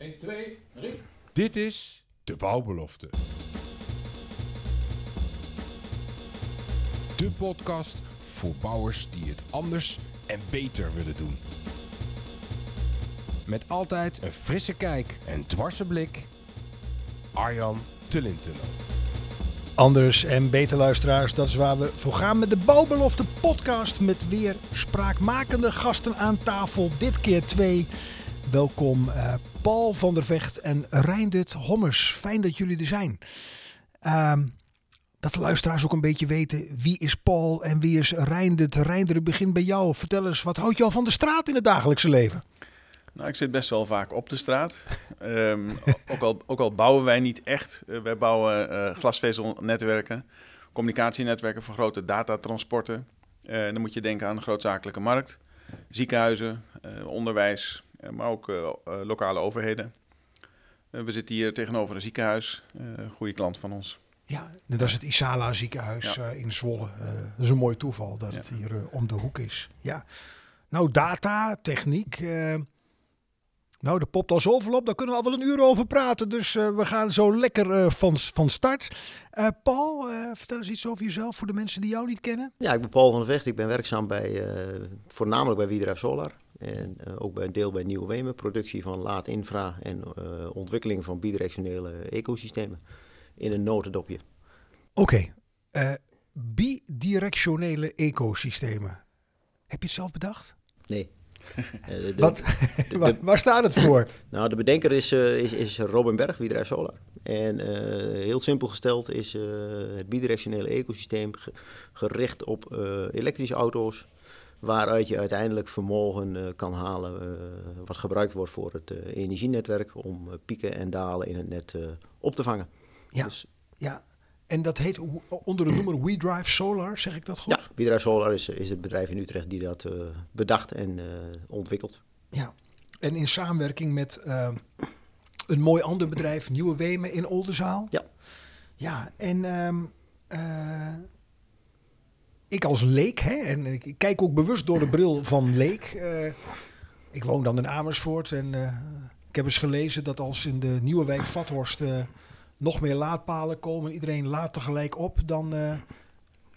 1, 2, 3. Dit is de bouwbelofte. De podcast voor bouwers die het anders en beter willen doen. Met altijd een frisse kijk en dwarse blik. Arjan Tullintunnel. Anders en beter luisteraars, dat is waar we voor gaan met de Bouwbelofte podcast met weer spraakmakende gasten aan tafel. Dit keer twee. Welkom eh, Paul van der Vecht en Reindert Hommers. Fijn dat jullie er zijn. Ehm, dat de luisteraars ook een beetje weten wie is Paul en wie is Reindert. Reindert, begin bij jou. Vertel eens, wat houdt jou van de straat in het dagelijkse leven? Nou, ik zit best wel vaak op de straat. Ehm, ook, al, ook al bouwen wij niet echt. Uh, wij bouwen uh, glasvezelnetwerken, communicatienetwerken voor grote datatransporten. Dan moet je denken aan de grootzakelijke markt, ziekenhuizen, onderwijs, maar ook lokale overheden. we zitten hier tegenover een ziekenhuis, een goede klant van ons. Ja, dat is het Isala ziekenhuis ja. in Zwolle. dat is een mooi toeval dat ja. het hier om de hoek is. Ja. Nou, data, techniek. Nou, de popt al zoveel op, daar kunnen we al wel een uur over praten. Dus uh, we gaan zo lekker uh, van, van start. Uh, Paul, vertel eens iets over jezelf voor de mensen die jou niet kennen. Ja, ik ben Paul van der Vecht. Ik ben werkzaam bij, voornamelijk bij Wiedra Solar. En ook bij een deel bij Nieuwe Wemen. Productie van laad infra en ontwikkeling van bidirectionele ecosystemen. In een notendopje. Oké, okay. bidirectionele ecosystemen. Heb je het zelf bedacht? Nee. de, Wat, de, waar, waar, staat het voor? nou, de bedenker is, uh, is, is Robin Berg, Wiedrij Solar. En uh, heel simpel gesteld is uh, het bidirectionele ecosysteem gericht op elektrische auto's, waaruit je uiteindelijk vermogen kan halen wat gebruikt wordt voor het energienetwerk om pieken en dalen in het net op te vangen. Ja, dus, ja. En dat heet onder de noemer WeDrive Solar, zeg ik dat goed? Ja, WeDrive Solar is, is het bedrijf in Utrecht die dat bedacht en ontwikkelt. Ja, en in samenwerking met een mooi ander bedrijf, Nieuwe Wemen in Oldenzaal. Ja. Ja, en um, ik als leek, hè, en ik kijk ook bewust door de bril van leek. ik woon dan in Amersfoort en ik heb eens gelezen dat als in de Nieuwe Wijk Vathorst nog meer laadpalen komen, iedereen laat tegelijk op, dan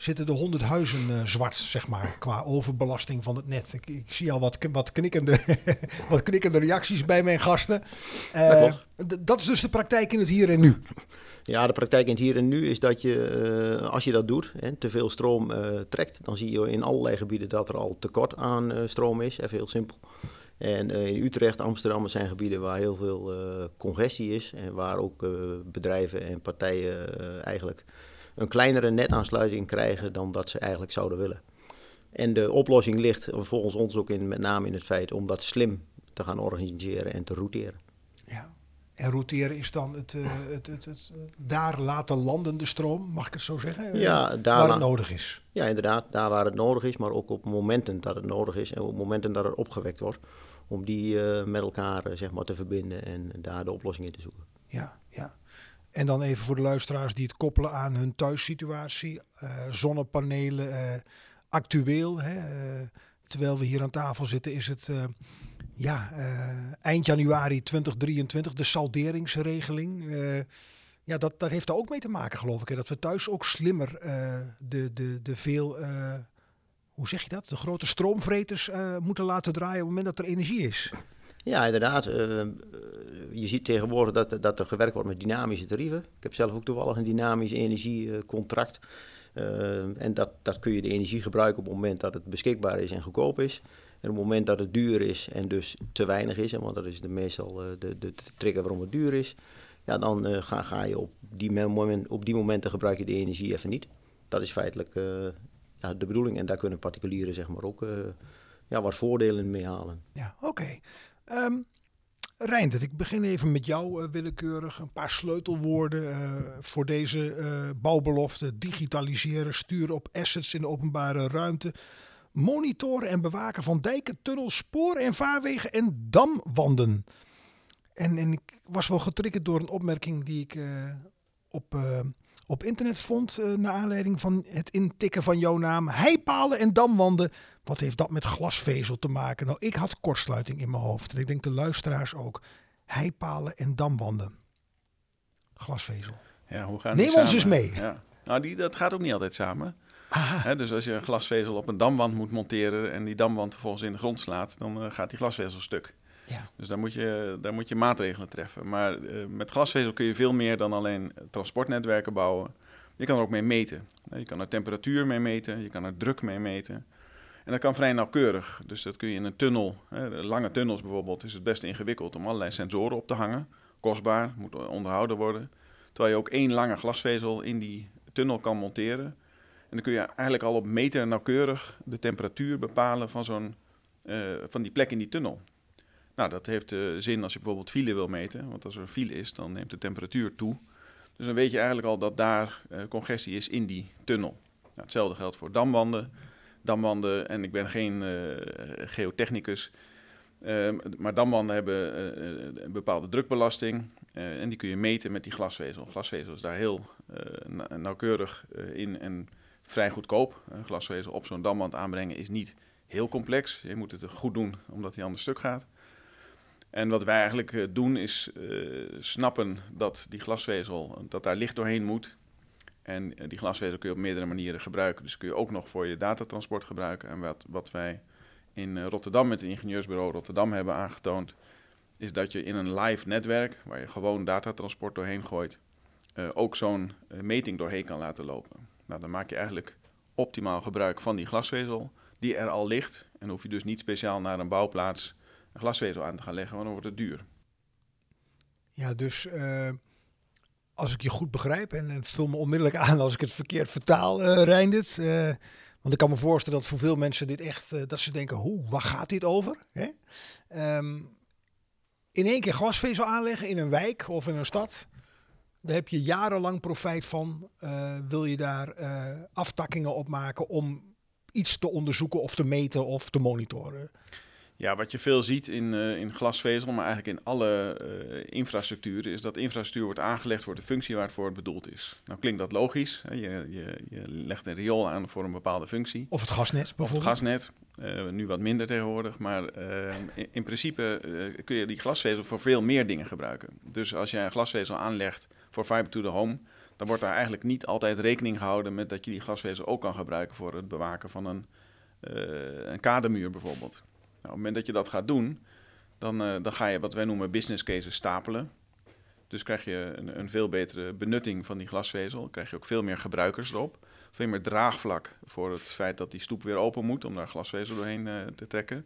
zitten de honderd huizen zwart, zeg maar, qua overbelasting van het net. Ik, ik zie al wat, wat, knikkende, wat knikkende reacties bij mijn gasten. Dat is dus de praktijk in het hier en nu. Ja, de praktijk in het hier en nu is dat je, uh, als je dat doet, hè, te veel stroom uh, trekt, dan zie je in allerlei gebieden dat er al tekort aan uh, stroom is. Even heel simpel. En in Utrecht, Amsterdam zijn gebieden waar heel veel congestie is. En waar ook bedrijven en partijen eigenlijk een kleinere netaansluiting krijgen dan dat ze eigenlijk zouden willen. En de oplossing ligt volgens ons ook in, met name in het feit om dat slim te gaan organiseren en te routeren. En routeren is dan het, het, het, het, daar laten landen de stroom, mag ik het zo zeggen? Ja, daar waar het nodig is. Ja, inderdaad, daar waar het nodig is, maar ook op momenten dat het nodig is en op momenten dat het opgewekt wordt om die uh, met elkaar uh, zeg maar, te verbinden en daar de oplossing in te zoeken. Ja, ja. En dan even voor de luisteraars die het koppelen aan hun thuissituatie. Zonnepanelen, actueel. Hè, terwijl we hier aan tafel zitten is het ja, eind januari 2023, de salderingsregeling. ja, dat, dat heeft er ook mee te maken geloof ik. Hè, dat we thuis ook slimmer de, de, de veel hoe zeg je dat, de grote stroomvreters moeten laten draaien op het moment dat er energie is. Ja, inderdaad. Je ziet tegenwoordig dat, dat er gewerkt wordt met dynamische tarieven. Ik heb zelf ook toevallig een dynamisch energiecontract. En dat, dat kun je de energie gebruiken op het moment dat het beschikbaar is en goedkoop is. En op het moment dat het duur is en dus te weinig is, want dat is de, meestal de, de, de trigger waarom het duur is, ja, dan ga, ga je op die, moment, op die momenten gebruik je de energie even niet. Dat is feitelijk ja, de bedoeling. En daar kunnen particulieren zeg maar ook uh, ja, wat voordelen mee halen. Ja, oké. Okay. Um, Reindert, ik begin even met jou uh, willekeurig. Een paar sleutelwoorden uh, voor deze bouwbelofte. Digitaliseren, sturen op assets in de openbare ruimte. Monitoren en bewaken van dijken, tunnels, sporen en vaarwegen en damwanden. En, en ik was wel getriggerd door een opmerking die ik op op internet vond, uh, naar aanleiding van het intikken van jouw naam, heipalen en damwanden. Wat heeft dat met glasvezel te maken? Nou, ik had kortsluiting in mijn hoofd. En ik denk de luisteraars ook. heipalen en damwanden. Glasvezel. Ja, hoe gaan Neem ons eens mee. Ja. Nou, die, dat gaat ook niet altijd samen. Dus als je een glasvezel op een damwand moet monteren en die damwand vervolgens in de grond slaat, dan eh, gaat die glasvezel stuk. Ja. Dus daar moet je, daar moet je maatregelen treffen. Maar eh, met glasvezel kun je veel meer dan alleen transportnetwerken bouwen. Je kan er ook mee meten. Je kan er temperatuur mee meten, je kan er druk mee meten. En dat kan vrij nauwkeurig. Dus dat kun je in een tunnel, hè, lange tunnels bijvoorbeeld, is het best ingewikkeld om allerlei sensoren op te hangen. Kostbaar, moet onderhouden worden. Terwijl je ook één lange glasvezel in die tunnel kan monteren. En dan kun je eigenlijk al op meter nauwkeurig de temperatuur bepalen van, zo'n, eh, van die plek in die tunnel. Nou, dat heeft eh, zin als je bijvoorbeeld file wil meten. Want als er een file is, dan neemt de temperatuur toe. Dus dan weet je eigenlijk al dat daar eh, congestie is in die tunnel. Nou, hetzelfde geldt voor damwanden. Damwanden, en ik ben geen geotechnicus, eh, maar damwanden hebben een bepaalde drukbelasting. en die kun je meten met die glasvezel. Glasvezel is daar heel na- nauwkeurig in en vrij goedkoop. Een glasvezel op zo'n damwand aanbrengen is niet heel complex. Je moet het goed doen, omdat hij anders stuk gaat. En wat wij eigenlijk eh, doen is eh, snappen dat die glasvezel, dat daar licht doorheen moet. En eh, die glasvezel kun je op meerdere manieren gebruiken. Dus kun je ook nog voor je datatransport gebruiken. En wat, wat wij in Rotterdam met het ingenieursbureau Rotterdam hebben aangetoond, is dat je in een live netwerk, waar je gewoon datatransport doorheen gooit, ook zo'n meting doorheen kan laten lopen. Nou, dan maak je eigenlijk optimaal gebruik van die glasvezel, die er al ligt. En hoef je dus niet speciaal naar een bouwplaats een glasvezel aan te gaan leggen, want dan wordt het duur. Ja, dus eh, als ik je goed begrijp, en, en vul me onmiddellijk aan als ik het verkeerd vertaal, eh, want ik kan me voorstellen dat voor veel mensen dit echt, dat ze denken, hoe, waar gaat dit over? Hè? Ehm, in één keer glasvezel aanleggen in een wijk of in een stad, daar heb je jarenlang profijt van. Eh, wil je daar eh, aftakkingen op maken om iets te onderzoeken of te meten of te monitoren? Ja, wat je veel ziet in, eh, in glasvezel, maar eigenlijk in alle eh, infrastructuren, is dat infrastructuur wordt aangelegd voor de functie waarvoor het bedoeld is. Nou klinkt dat logisch. Hè? Je, je, je legt een riool aan voor een bepaalde functie. Of het gasnet Of het bijvoorbeeld? gasnet, nu wat minder tegenwoordig, maar in, in principe kun je die glasvezel voor veel meer dingen gebruiken. Dus als jij een glasvezel aanlegt voor fiber to the home, dan wordt daar eigenlijk niet altijd rekening gehouden met dat je die glasvezel ook kan gebruiken voor het bewaken van een, eh, een kadermuur bijvoorbeeld. Nou, op het moment dat je dat gaat doen, dan, eh, dan ga je wat wij noemen business cases stapelen. Dus krijg je een, een veel betere benutting van die glasvezel. krijg je ook veel meer gebruikers erop. Veel meer draagvlak voor het feit dat die stoep weer open moet om daar glasvezel doorheen eh, te trekken.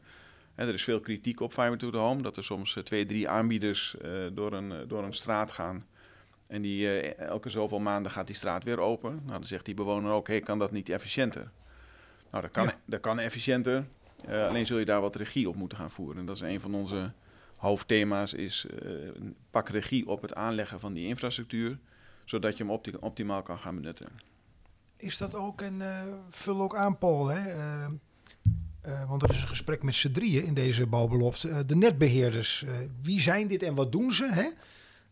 Hè, er is veel kritiek op Fiber to the Home. Dat er soms twee, drie aanbieders door, een, door een straat gaan. En die, eh, elke zoveel maanden gaat die straat weer open. Nou, dan zegt die bewoner ook, hey, kan dat niet efficiënter? Nou, dat kan, Ja. dat kan efficiënter. Eh, alleen zul je daar wat regie op moeten gaan voeren. En dat is een van onze hoofdthema's, is eh, pak regie op het aanleggen van die infrastructuur. Zodat je hem opti- optimaal kan gaan benutten. Is dat ook, en vul ook aan Paul, hè? want er is een gesprek met z'n drieën in deze bouwbelofte. De netbeheerders, eh, wie zijn dit en wat doen ze? Hè?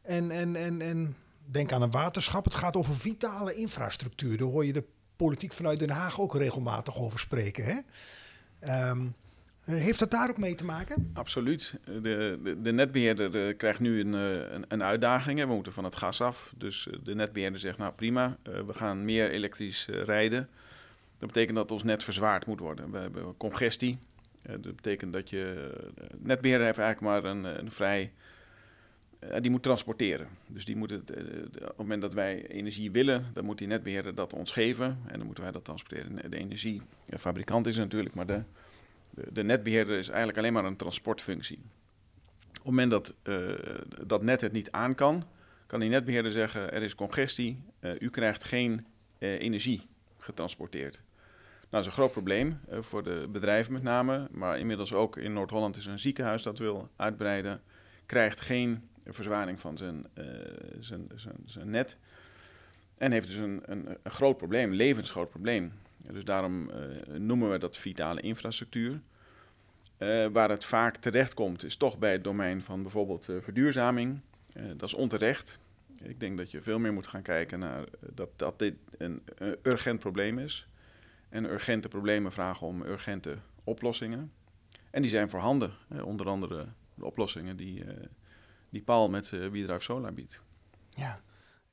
En, en, en, en denk aan een waterschap, het gaat over vitale infrastructuur. Daar hoor je de politiek vanuit Den Haag ook regelmatig over spreken. Hè? Ehm, eh, heeft dat daar ook mee te maken? Absoluut. De, de, de netbeheerder eh, krijgt nu een, eh, een, een uitdaging. We moeten van het gas af. Dus eh, de netbeheerder zegt, nou prima, we gaan meer elektrisch rijden. Dat betekent dat ons net verzwaard moet worden. We hebben congestie. Dat betekent dat je... eh, netbeheerder heeft eigenlijk maar een, een vrij... eh, die moet transporteren. Dus die moet het, eh, op het moment dat wij energie willen, dan moet die netbeheerder dat ons geven. En dan moeten wij dat transporteren. De energiefabrikant is natuurlijk, maar de, de, de netbeheerder is eigenlijk alleen maar een transportfunctie. Op het moment dat eh, dat net het niet aan kan, kan die netbeheerder zeggen: er is congestie, u krijgt geen energie getransporteerd. Nou, dat is een groot probleem voor de bedrijven met name, maar inmiddels ook in Noord-Holland is een ziekenhuis dat wil uitbreiden, krijgt geen verzwaring van zijn, eh, zijn, zijn, zijn net en heeft dus een, een, een groot probleem, een levensgroot probleem. Dus daarom eh, noemen we dat vitale infrastructuur. Eh, waar het vaak terechtkomt is toch bij het domein van bijvoorbeeld verduurzaming. Dat is onterecht. Ik denk dat je veel meer moet gaan kijken naar dat, dat dit een, urgent probleem is. En urgente problemen vragen om urgente oplossingen. En die zijn voorhanden. Onder andere de oplossingen die, die paal met uh, WeDrive Solar biedt. Ja,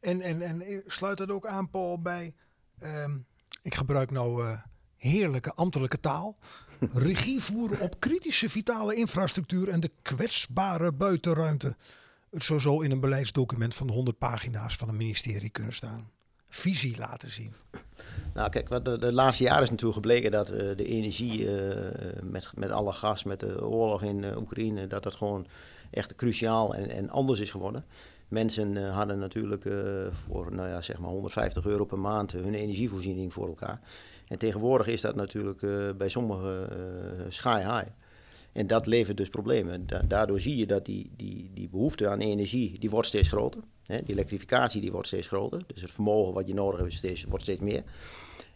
en, en, en sluit dat ook aan, Paul, bij... ehm, ik gebruik nou eh, heerlijke ambtelijke taal. Regie voeren op kritische vitale infrastructuur en de kwetsbare buitenruimte. Het zou zo in een beleidsdocument van 100 pagina's van een ministerie kunnen staan. Visie laten zien. Nou, kijk, wat de, de laatste jaren is natuurlijk gebleken dat uh, de energie uh, met, met alle gas, met de oorlog in uh, Oekraïne, dat dat gewoon echt cruciaal en, en anders is geworden. Mensen hadden natuurlijk voor nou ja, zeg maar 150 euro per maand hun energievoorziening voor elkaar. En tegenwoordig is dat natuurlijk bij sommigen sky high. En dat levert dus problemen. Da daardoor zie je dat die, die, die behoefte aan energie, die wordt steeds groter. Hè? Die elektrificatie die wordt steeds groter. Dus het vermogen wat je nodig hebt steeds, wordt steeds meer.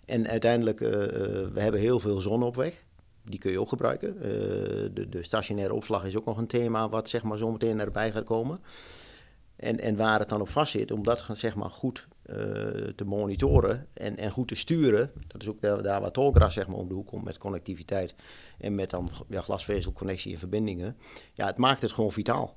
En uiteindelijk, we hebben heel veel zon op weg. Die kun je ook gebruiken. Uh, de, de, stationaire opslag is ook nog een thema wat zeg maar, zo meteen erbij gaat komen. En, en waar het dan op vast zit, om dat zeg maar, goed te monitoren en, en goed te sturen. Dat is ook daar, daar waar Tolgras zeg maar, om de hoek komt met connectiviteit en met dan ja, glasvezelconnectie en verbindingen. Ja, het maakt het gewoon vitaal.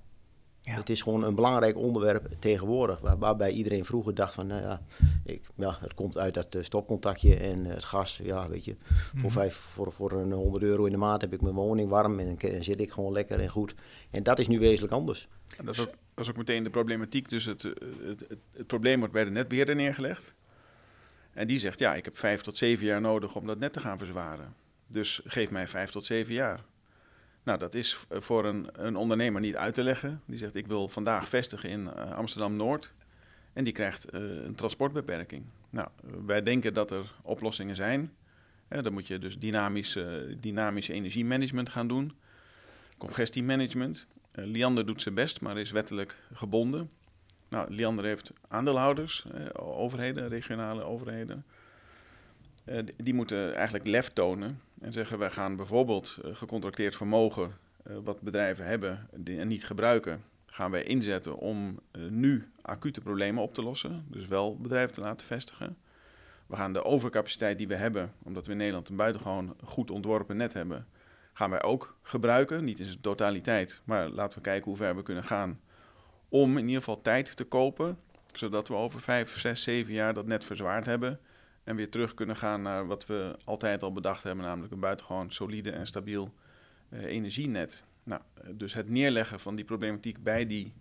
Ja. Het is gewoon een belangrijk onderwerp tegenwoordig, waar, waarbij iedereen vroeger dacht van, nou ja, ik, ja het komt uit dat uh, stopcontactje en uh, het gas, ja, weet je, mm -hmm. voor, vijf, voor, voor een 100 euro in de maand heb ik mijn woning warm en zit ik gewoon lekker en goed. En dat is nu wezenlijk anders. En dat, is ook, dat is ook meteen de problematiek, dus het, het, het, het probleem wordt bij de netbeheerder neergelegd. En die zegt, ja, ik heb vijf tot zeven jaar nodig om dat net te gaan verzwaren. Dus geef mij vijf tot zeven jaar. Nou, dat is voor een, een ondernemer niet uit te leggen. Die zegt, ik wil vandaag vestigen in uh, Amsterdam-Noord. En die krijgt uh, een transportbeperking. Nou, wij denken dat er oplossingen zijn. Eh, dan moet je dus dynamisch, dynamisch energiemanagement gaan doen. Congestiemanagement. Liander doet zijn best, maar is wettelijk gebonden. Nou, Liander heeft aandeelhouders, overheden, regionale overheden. Uh, die moeten eigenlijk lef tonen en zeggen: wij gaan bijvoorbeeld uh, gecontracteerd vermogen, uh, wat bedrijven hebben en niet gebruiken, gaan wij inzetten om nu acute problemen op te lossen. Dus wel bedrijven te laten vestigen. We gaan de overcapaciteit die we hebben, omdat we in Nederland een buitengewoon goed ontworpen net hebben, gaan wij ook gebruiken. Niet in zijn totaliteit, maar laten we kijken hoe ver we kunnen gaan. Om in ieder geval tijd te kopen, zodat we over vijf, zes, zeven jaar dat net verzwaard hebben en weer terug kunnen gaan naar wat we altijd al bedacht hebben, namelijk een buitengewoon solide en stabiel uh, energienet. Nou, dus het neerleggen van die problematiek bij die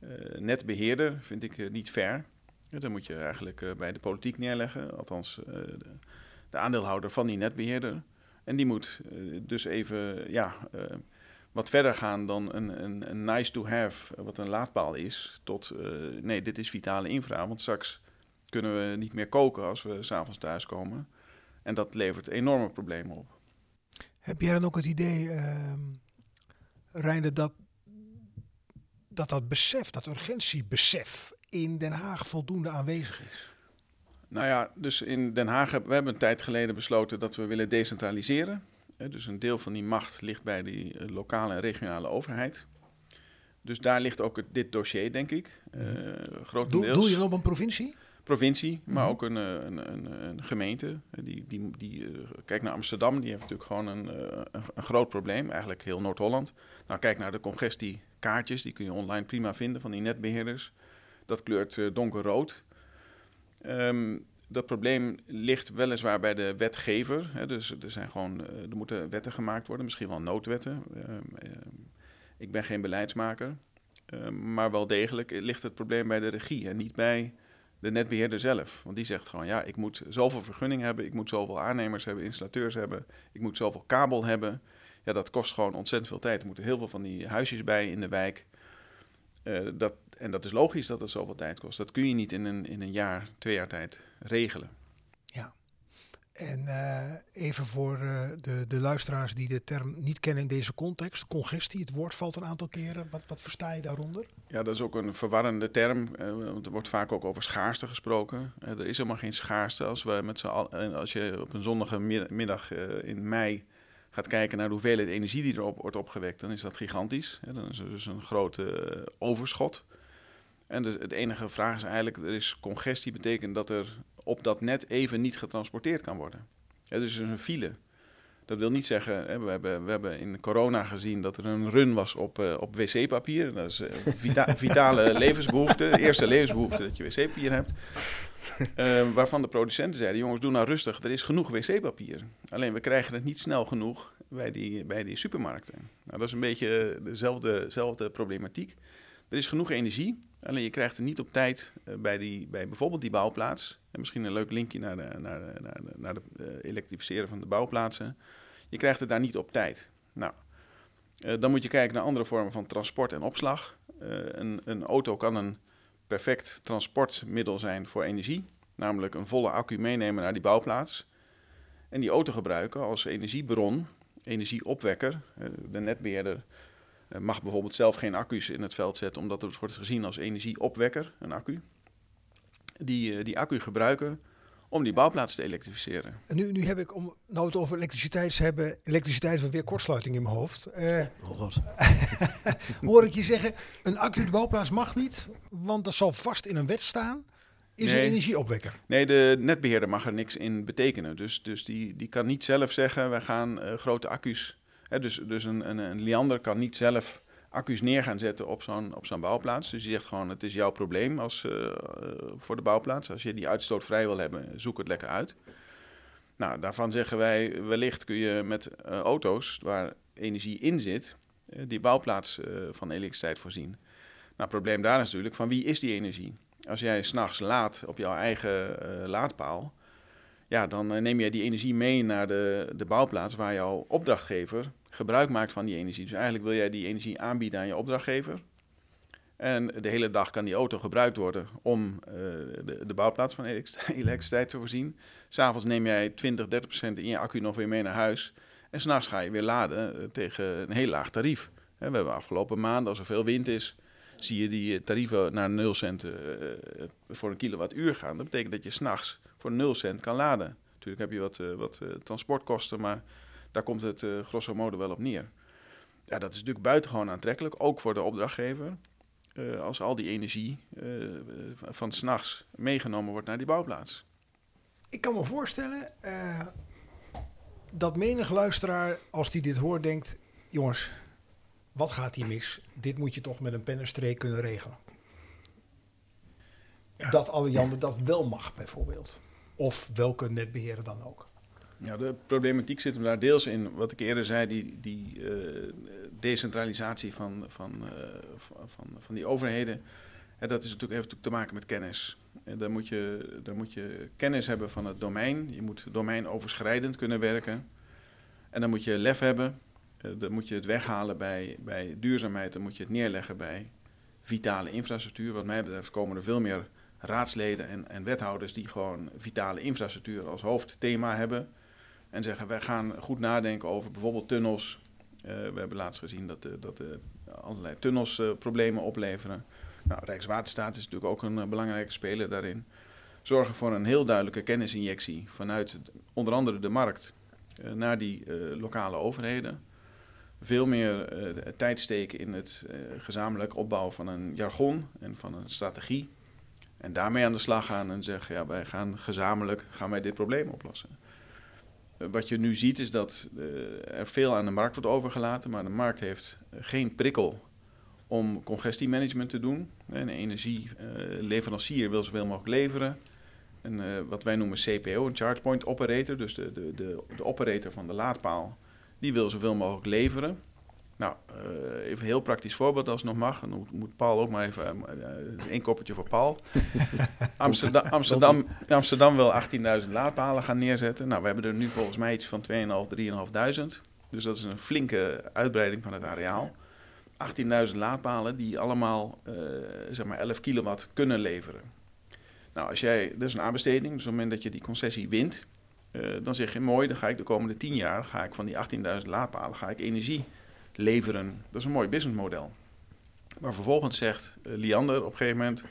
uh, netbeheerder vind ik niet fair. Ja, dan moet je eigenlijk bij de politiek neerleggen, althans de, de, aandeelhouder van die netbeheerder. En die moet dus even ja, wat verder gaan dan een, een, een nice to have, wat een laadpaal is, tot nee, dit is vitale infra. Want straks kunnen we niet meer koken als we s'avonds thuiskomen. En dat levert enorme problemen op. Heb jij dan ook het idee, uh, Reinde, dat, dat dat besef, dat urgentiebesef in Den Haag voldoende aanwezig is? Nou ja, dus in Den Haag hebben we hebben een tijd geleden besloten dat we willen decentraliseren. Dus een deel van die macht ligt bij die eh, lokale en regionale overheid. Dus daar ligt ook dit dossier, denk ik. Uh, grotendeels. Doe, doe je dan op een provincie? Provincie, maar ook een, een, een, een gemeente. Die, die, die, uh, kijk naar Amsterdam, die heeft natuurlijk gewoon een, een, een, groot probleem, eigenlijk heel Noord-Holland. Nou, kijk naar de congestiekaartjes, die kun je online prima vinden van die netbeheerders. Dat kleurt donkerrood. Um, dat probleem ligt weliswaar bij de wetgever. Hè, dus er, zijn gewoon, er moeten wetten gemaakt worden, misschien wel noodwetten. Um, ik ben geen beleidsmaker. maar wel degelijk ligt het probleem bij de regie en niet bij de netbeheerder zelf. Want die zegt gewoon, ja, ik moet zoveel vergunning hebben, ik moet zoveel aannemers hebben, installateurs hebben, ik moet zoveel kabel hebben. Ja, dat kost gewoon ontzettend veel tijd. Er moeten heel veel van die huisjes bij in de wijk. Uh, dat, en dat is logisch dat het zoveel tijd kost. Dat kun je niet in een, in een jaar, twee jaar tijd regelen. En uh, even voor uh, de, de luisteraars die de term niet kennen in deze context. Congestie, het woord valt een aantal keren. Wat, wat versta je daaronder? Ja, dat is ook een verwarrende term. Uh, er wordt vaak ook over schaarste gesproken. er is helemaal geen schaarste. Als, we met als je op een zonnige middag in mei gaat kijken naar de hoeveelheid energie die erop wordt opgewekt, dan is dat gigantisch. dan is er dus een grote overschot. En de, de enige vraag is eigenlijk, er is congestie, betekent dat er op dat net even niet getransporteerd kan worden. Ja, dus er is een file. Dat wil niet zeggen, hè, we, hebben, we hebben in corona gezien dat er een run was op, uh, op wc-papier. Dat is uh, vita vitale levensbehoefte, eerste levensbehoefte dat je wc-papier hebt. Uh, waarvan de producenten zeiden, jongens, doe nou rustig, er is genoeg wc-papier. Alleen we krijgen het niet snel genoeg bij die, bij die supermarkten. Nou, dat is een beetje dezelfde, dezelfde problematiek. Er is genoeg energie, alleen je krijgt het niet op tijd bij, die, bij bijvoorbeeld die bouwplaats. En misschien een leuk linkje naar de, naar de, naar de, naar de elektrificeren van de bouwplaatsen. Je krijgt het daar niet op tijd. Nou, uh, dan moet je kijken naar andere vormen van transport en opslag. Een, een, auto kan een perfect transportmiddel zijn voor energie, namelijk een volle accu meenemen naar die bouwplaats. En die auto gebruiken als energiebron, energieopwekker. De netbeheerder mag bijvoorbeeld zelf geen accu's in het veld zetten, omdat het wordt gezien als energieopwekker, een accu. Die, die accu gebruiken om die bouwplaats te elektrificeren. En nu, nu heb ik, om nou het over elektriciteit te hebben, elektriciteit van weer kortsluiting in mijn hoofd. Uh, oh God. hoor ik je zeggen, een accu de bouwplaats mag niet, want dat zal vast in een wet staan. Is Nee. een energieopwekker. Nee, de netbeheerder mag er niks in betekenen. Dus, dus die, die kan niet zelf zeggen, wij gaan eh, grote accu's... Hè, dus dus een, een, een liander kan niet zelf accu's neer gaan zetten op zo'n bouwplaats. Dus die zegt gewoon, het is jouw probleem als, eh, eh, voor de bouwplaats. Als je die uitstoot vrij wil hebben, zoek het lekker uit. Nou, daarvan zeggen wij, wellicht kun je met eh, auto's waar energie in zit, die bouwplaats van elektriciteit voorzien. Nou, het probleem daar is natuurlijk, van wie is die energie? Als jij s'nachts laat op jouw eigen laadpaal, ja, dan eh, neem jij die energie mee naar de, de bouwplaats waar jouw opdrachtgever gebruik maakt van die energie. Dus eigenlijk wil jij die energie aanbieden aan je opdrachtgever. En de hele dag kan die auto gebruikt worden om uh, de, de, bouwplaats van elektriciteit te voorzien. S'avonds neem jij 20, 30 procent in je accu nog weer mee naar huis. En s'nachts ga je weer laden uh, tegen een heel laag tarief. We hebben afgelopen maanden, als er veel wind is, zie je die tarieven naar 0 cent voor een kilowattuur gaan. Dat betekent dat je s'nachts voor 0 cent kan laden. Natuurlijk heb je wat, wat transportkosten, maar daar komt het uh, grosso modo wel op neer. Ja, dat is natuurlijk buitengewoon aantrekkelijk, ook voor de opdrachtgever. Als al die energie van s'nachts meegenomen wordt naar die bouwplaats. Ik kan me voorstellen dat menig luisteraar, als die dit hoort, denkt... jongens, wat gaat hier mis? Dit moet je toch met een pen en streek kunnen regelen. Ja. Dat Alliander dat wel mag, bijvoorbeeld. Of welke netbeheerder dan ook. Ja, de problematiek zit hem daar deels in, wat ik eerder zei, die, die uh, decentralisatie van, van, uh, van, van die overheden. En dat is natuurlijk, heeft natuurlijk te maken met kennis. En dan, moet je, dan moet je kennis hebben van het domein. Je moet domeinoverschrijdend kunnen werken. En dan moet je lef hebben. Uh, dan moet je het weghalen bij, bij duurzaamheid. Dan moet je het neerleggen bij vitale infrastructuur. Wat mij betreft komen er veel meer raadsleden en, en wethouders die gewoon vitale infrastructuur als hoofdthema hebben. En zeggen, wij gaan goed nadenken over bijvoorbeeld tunnels. Uh, we hebben laatst gezien dat, uh, dat uh, allerlei tunnels problemen opleveren. Nou, Rijkswaterstaat is natuurlijk ook een belangrijke speler daarin. Zorgen voor een heel duidelijke kennisinjectie vanuit onder andere de markt naar die lokale overheden. Veel meer tijd steken in het gezamenlijk opbouwen van een jargon en van een strategie. En daarmee aan de slag gaan en zeggen, ja, wij gaan gezamenlijk gaan wij dit probleem oplossen wat je nu ziet is dat uh, er veel aan de markt wordt overgelaten, maar de markt heeft geen prikkel om congestiemanagement te doen. Een energieleverancier wil zoveel mogelijk leveren. En, wat wij noemen CPO, een charge point operator, dus de, de, de, de operator van de laadpaal, die wil zoveel mogelijk leveren. Nou, even een heel praktisch voorbeeld als het nog mag. Dan moet Paul ook maar even één koppertje voor Paul. Amsterdam, Amsterdam, Amsterdam wil 18.000 laadpalen gaan neerzetten. Nou, we hebben er nu volgens mij iets van 2.500, 3.500. Dus dat is een flinke uitbreiding van het areaal. 18.000 laadpalen die allemaal uh, zeg maar 11 kilowatt kunnen leveren. Nou, als jij, dat is een aanbesteding, dus op het moment dat je die concessie wint, uh, dan zeg je mooi, dan ga ik de komende 10 jaar, ga ik van die 18.000 laadpalen, ga ik energie leveren. Dat is een mooi businessmodel. Maar vervolgens zegt uh, Liander op een gegeven moment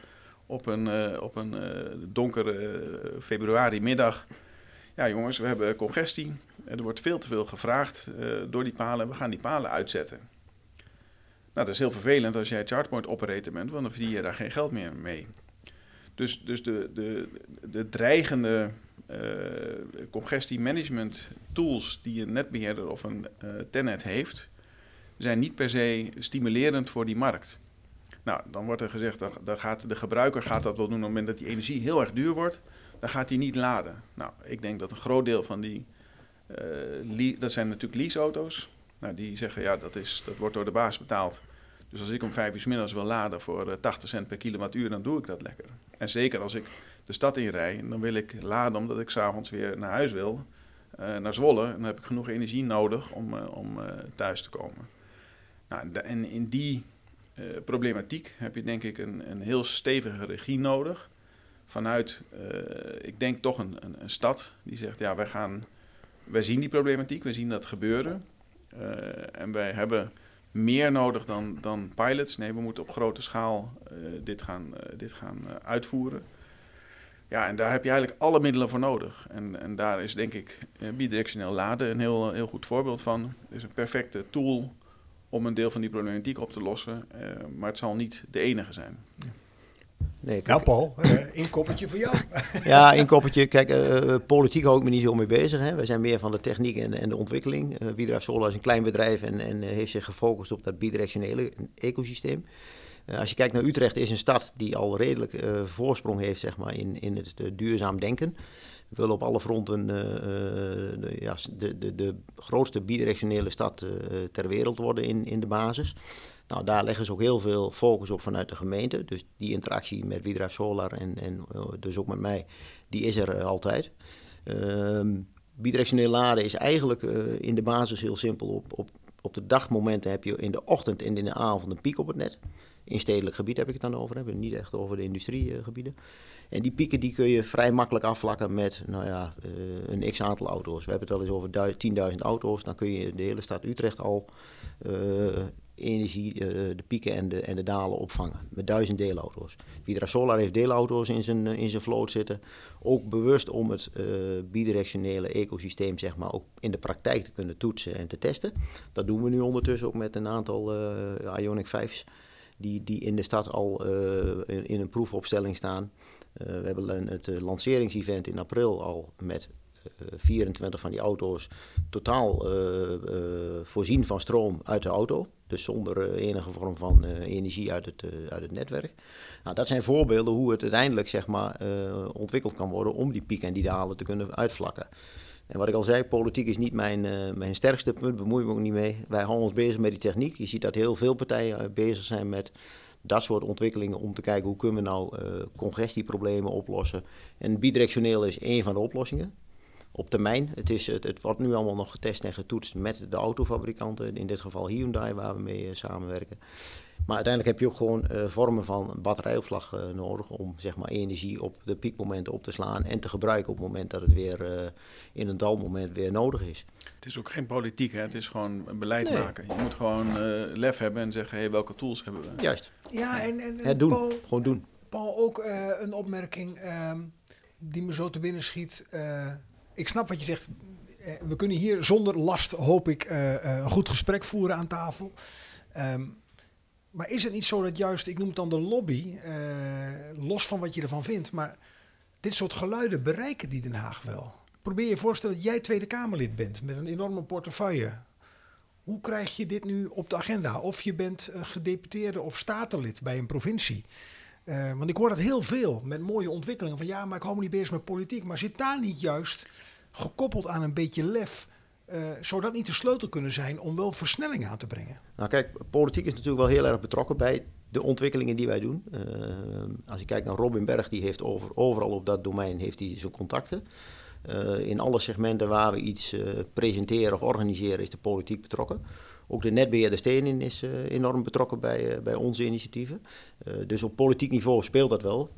op een, uh, op een uh, donkere februari middag. Ja jongens, we hebben congestie. Er wordt veel te veel gevraagd door die palen. We gaan die palen uitzetten. Nou, dat is heel vervelend als jij chargepoint operator bent, want dan verdien je daar geen geld meer mee. Dus, dus de, de, de dreigende uh, congestiemanagement tools die een netbeheerder of een tennet heeft, zijn niet per se stimulerend voor die markt. Nou, dan wordt er gezegd, dat, dat gaat, de gebruiker gaat dat wel doen op het moment dat die energie heel erg duur wordt, dan gaat hij niet laden. Nou, ik denk dat een groot deel van die, uh, dat zijn natuurlijk leaseauto's, nou, die zeggen, ja, dat, is, dat wordt door de baas betaald. Dus als ik om vijf uur middags wil laden voor 80 cent per kilowattuur, dan doe ik dat lekker. En zeker als ik de stad in rij, dan wil ik laden omdat ik s'avonds weer naar huis wil, uh, naar Zwolle. En dan heb ik genoeg energie nodig om, om thuis te komen. Nou, en in die problematiek heb je denk ik een, een heel stevige regie nodig. Vanuit, ik denk toch een, een, stad die zegt, ja, wij gaan, wij zien die problematiek, we zien dat gebeuren. en wij hebben meer nodig dan, dan pilots. Nee, we moeten op grote schaal dit gaan, dit gaan uitvoeren. Ja, en daar heb je eigenlijk alle middelen voor nodig. En, en daar is denk ik bidirectioneel laden een heel, heel goed voorbeeld van. Het is een perfecte tool om een deel van die problematiek op te lossen. Uh, maar het zal niet de enige zijn. Nee, nou Paul, uh, inkoppertje voor jou. ja, inkoppertje. Kijk, uh, politiek hou ik me niet zo mee bezig. Hè. We zijn meer van de techniek en, en de ontwikkeling. Uh, Biedrive Solar is een klein bedrijf en, en heeft zich gefocust op dat bidirectionele ecosysteem. Uh, als je kijkt naar Utrecht, is een stad die al redelijk uh, voorsprong heeft zeg maar, in, in het uh, duurzaam denken. We willen op alle fronten de, ja, de, de, de grootste bidirectionele stad ter wereld worden in, in de basis. Nou, daar leggen ze ook heel veel focus op vanuit de gemeente. Dus die interactie met Wiedrive Solar en, en dus ook met mij, die is er altijd. Ehm, bidirectioneel laden is eigenlijk in de basis heel simpel. Op, op, op de dagmomenten heb je in de ochtend en in de avond een piek op het net. In stedelijk gebied heb ik het dan over, hebben niet echt over de industriegebieden. En die pieken die kun je vrij makkelijk afvlakken met nou ja, uh, een x aantal auto's. We hebben het wel eens over 10.000 auto's. Dan kun je de hele stad Utrecht al uh, energie, uh, de pieken en de, en de dalen opvangen. Met duizend deelauto's. Vidra Solar heeft deelauto's in zijn, in zijn vloot zitten. Ook bewust om het bidirectionele ecosysteem zeg maar, ook in de praktijk te kunnen toetsen en te testen. Dat doen we nu ondertussen ook met een aantal Ionic 5's die, die in de stad al uh, in, in, een proefopstelling staan. Uh, we hebben het uh, lanceringsevent in april al met 24 van die auto's totaal voorzien van stroom uit de auto. Dus zonder enige vorm van energie uit het, uit het netwerk. Nou, dat zijn voorbeelden hoe het uiteindelijk zeg maar, ontwikkeld kan worden om die pieken en die dalen te kunnen uitvlakken. En wat ik al zei, politiek is niet mijn, uh, mijn sterkste punt, bemoei me ook niet mee. Wij houden ons bezig met die techniek. Je ziet dat heel veel partijen uh, bezig zijn met dat soort ontwikkelingen om te kijken hoe kunnen we nou uh, congestieproblemen oplossen. En bidirectioneel is één van de oplossingen. Op termijn. Het, is, het, het, wordt nu allemaal nog getest en getoetst met de autofabrikanten, in dit geval Hyundai, waar we mee samenwerken. Maar uiteindelijk heb je ook gewoon uh, vormen van batterijopslag uh, nodig om zeg maar, energie op de piekmomenten op te slaan en te gebruiken op het moment dat het weer uh, in een dalmoment weer nodig is. Het is ook geen politiek, hè? het is gewoon beleid nee. maken. Je moet gewoon lef hebben en zeggen, hey, welke tools hebben we? Juist. Ja, en, en, doen. Paul, gewoon doen. Paul, ook een opmerking ehm, die me zo te binnen schiet. ik snap wat je zegt. We kunnen hier zonder last, hoop ik, een goed gesprek voeren aan tafel. Um, maar is het niet zo dat juist, ik noem het dan de lobby, uh, los van wat je ervan vindt, maar dit soort geluiden bereiken die Den Haag wel? Probeer je voorstellen dat jij Tweede Kamerlid bent met een enorme portefeuille. Hoe krijg je dit nu op de agenda? Of je bent gedeputeerde of statenlid bij een provincie. Uh, want ik hoor dat heel veel met mooie ontwikkelingen. Van ja, maar ik hou me niet bezig met politiek. Maar zit daar niet juist gekoppeld aan een beetje lef uh, zou dat niet de sleutel kunnen zijn om wel versnelling aan te brengen? Nou kijk, politiek is natuurlijk wel heel erg betrokken bij de ontwikkelingen die wij doen. Uh, als je kijkt naar Robin Berg, die heeft over, overal op dat domein heeft hij zijn contacten. Uh, in alle segmenten waar we iets presenteren of organiseren is de politiek betrokken. Ook de netbeheerder Stenen is enorm betrokken bij, bij onze initiatieven. dus op politiek niveau speelt dat wel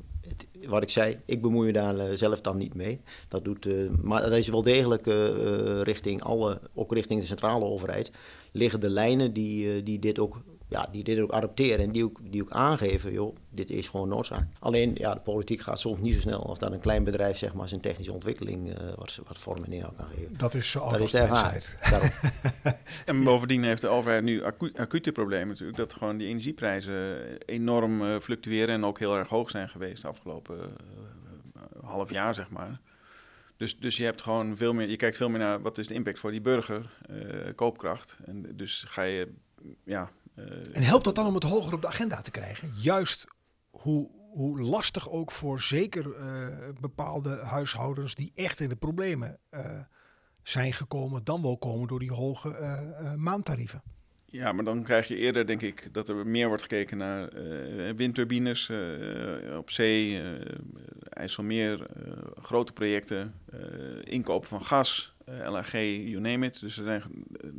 wat ik zei, ik bemoei me daar uh, zelf dan niet mee. Dat doet, uh, maar dat is wel degelijk uh, richting alle, ook richting de centrale overheid, liggen de lijnen die, die dit ook ja, die dit ook adopteren en die ook, die ook aangeven, joh, dit is gewoon noodzaak. Alleen, ja, de politiek gaat soms niet zo snel als dat een klein bedrijf, zeg maar, zijn technische ontwikkeling uh, wat, wat vorm en inhoud kan geven. Dat is zo Dat is de ervaring. Daarom. En bovendien heeft de overheid nu acu acute problemen natuurlijk. Dat gewoon die energieprijzen enorm uh, fluctueren en ook heel erg hoog zijn geweest de afgelopen uh, half jaar, zeg maar. Dus, dus je hebt gewoon veel meer, je kijkt veel meer naar wat is de impact voor die burger, koopkracht. En dus ga je, ja, en helpt dat dan om het hoger op de agenda te krijgen? Juist hoe, hoe lastig ook voor zeker uh, bepaalde huishoudens die echt in de problemen uh, zijn gekomen, dan wel komen door die hoge maandtarieven. Ja, maar dan krijg je eerder, denk ik, dat er meer wordt gekeken naar windturbines op zee, IJsselmeer, grote projecten, inkopen van gas, LNG, you name it. Dus er zijn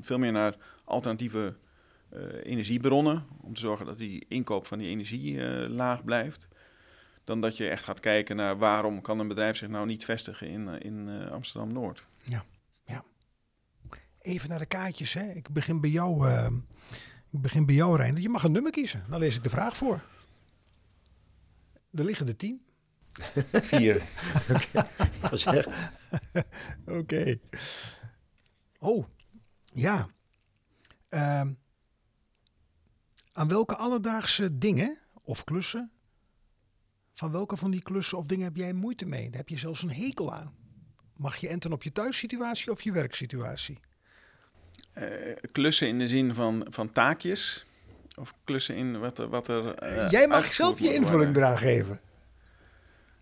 veel meer naar alternatieve energiebronnen. Om te zorgen dat die inkoop van die energie uh, laag blijft. Dan dat je echt gaat kijken naar waarom kan een bedrijf zich nou niet vestigen in, uh, in Amsterdam-Noord. Ja, ja. Even naar de kaartjes. Hè. Ik begin bij jou, ik begin bij jou, Rijn. Je mag een nummer kiezen. Dan lees ik de vraag voor. Er liggen de tien. Vier. Oké. okay. Oh, ja. Uh, aan welke alledaagse dingen of klussen, van welke van die klussen of dingen heb jij moeite mee? Daar heb je zelfs een hekel aan. Mag je enten op je thuissituatie of je werksituatie? Uh, klussen in de zin van, van taakjes? Of klussen in wat er. Wat er uh, jij mag zelf je invulling eraan geven.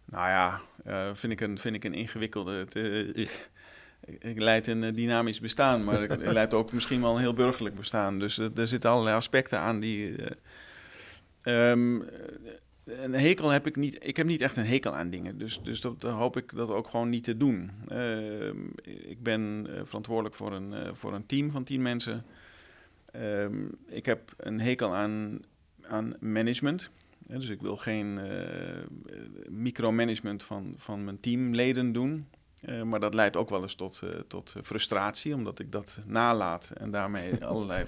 Nou ja, uh, vind, ik een, vind ik een ingewikkelde. Het, ik leid een dynamisch bestaan, maar ik leid ook misschien wel een heel burgerlijk bestaan. Dus er zitten allerlei aspecten aan die. Uh, um, een hekel heb ik niet. Ik heb niet echt een hekel aan dingen. Dus, dus hoop ik dat ook gewoon niet te doen. Uh, ik ben verantwoordelijk voor een, voor een team van tien mensen. Um, ik heb een hekel aan, aan management. dus ik wil geen micromanagement van, van mijn teamleden doen. Uh, maar dat leidt ook wel eens tot, uh, tot frustratie, omdat ik dat nalaat en daarmee allerlei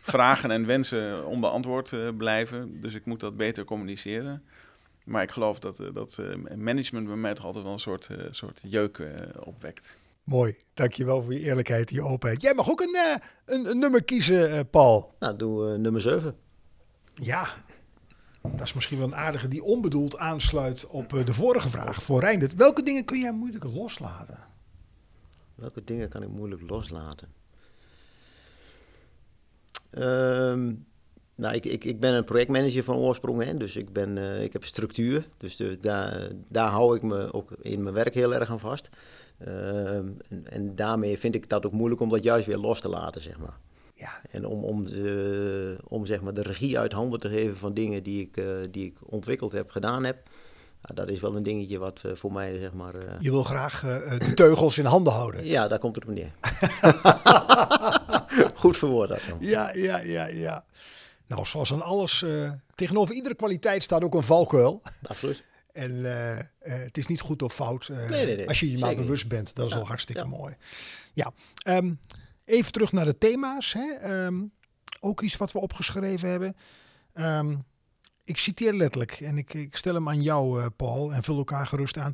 vragen en wensen onbeantwoord uh, blijven. Dus ik moet dat beter communiceren. Maar ik geloof dat, dat management bij mij toch altijd wel een soort, soort jeuk opwekt. Mooi, dankjewel voor je eerlijkheid en je openheid. Jij mag ook een, een, een nummer kiezen, Paul. Nou, doe nummer 7. Ja, dat is misschien wel een aardige die onbedoeld aansluit op de vorige vraag voor Reindert. Welke dingen kun jij moeilijk loslaten? Welke dingen kan ik moeilijk loslaten? Um, nou, ik, ik, ik ben een projectmanager van oorsprong, hè, dus ik, ben, uh, ik heb structuur. Dus de, daar, daar hou ik me ook in mijn werk heel erg aan vast. Uh, en, en daarmee vind ik dat ook moeilijk om dat juist weer los te laten, zeg maar. Ja. En om, om, de, om zeg maar de regie uit handen te geven van dingen die ik, uh, die ik ontwikkeld heb, gedaan heb. Nou, dat is wel een dingetje wat uh, voor mij, zeg maar... Uh... Je wil graag de teugels in handen houden. Ja, daar komt het op neer. Goed verwoord dat dan. Ja, ja, ja, ja. Nou, zoals aan alles, tegenover iedere kwaliteit staat ook een valkuil. Absoluut. En het is niet goed of fout nee, nee, nee. als je je maar bewust bent. Dat is ja, al hartstikke ja. mooi. Ja, um, Even terug naar de thema's. Hè. Um, ook iets wat we opgeschreven hebben. Um, ik citeer letterlijk en ik, ik stel hem aan jou, uh, Paul, en vul elkaar gerust aan.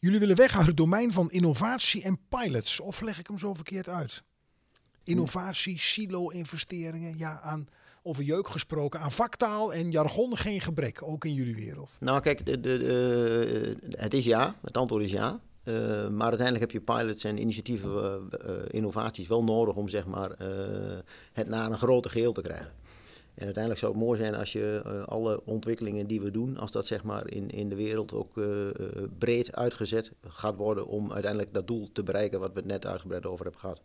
Jullie willen weg uit het domein van innovatie en pilots. Of leg ik hem zo verkeerd uit? Innovatie, silo-investeringen, ja, aan over jeuk gesproken, aan vaktaal en jargon geen gebrek, ook in jullie wereld. Nou, kijk, de, de, het is ja, het antwoord is ja. Uh, maar uiteindelijk heb je pilots en initiatieven, uh, uh, innovaties wel nodig om zeg maar, het naar een groter geheel te krijgen. En uiteindelijk zou het mooi zijn als je alle ontwikkelingen die we doen, als dat zeg maar in, in de wereld ook breed uitgezet gaat worden om uiteindelijk dat doel te bereiken wat we het net uitgebreid over hebben gehad.